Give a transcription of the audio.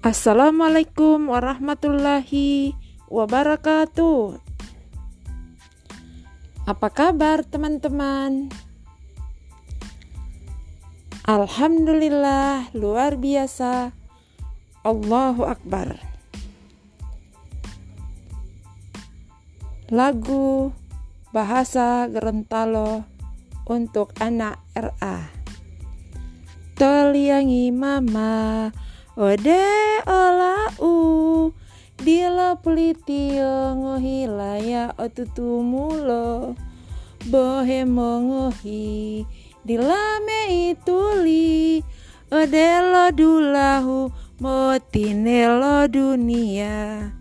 Assalamualaikum warahmatullahi wabarakatuh. Apa kabar, teman-teman? Alhamdulillah, luar biasa. Allahu Akbar. Lagu bahasa Gorontalo untuk anak RA. Toliangi mama Ode ola u Dila pelitio ngohilaya otutumulo Bohe mongohi Dilame ituli Ode lo dulahu Motinelo dunia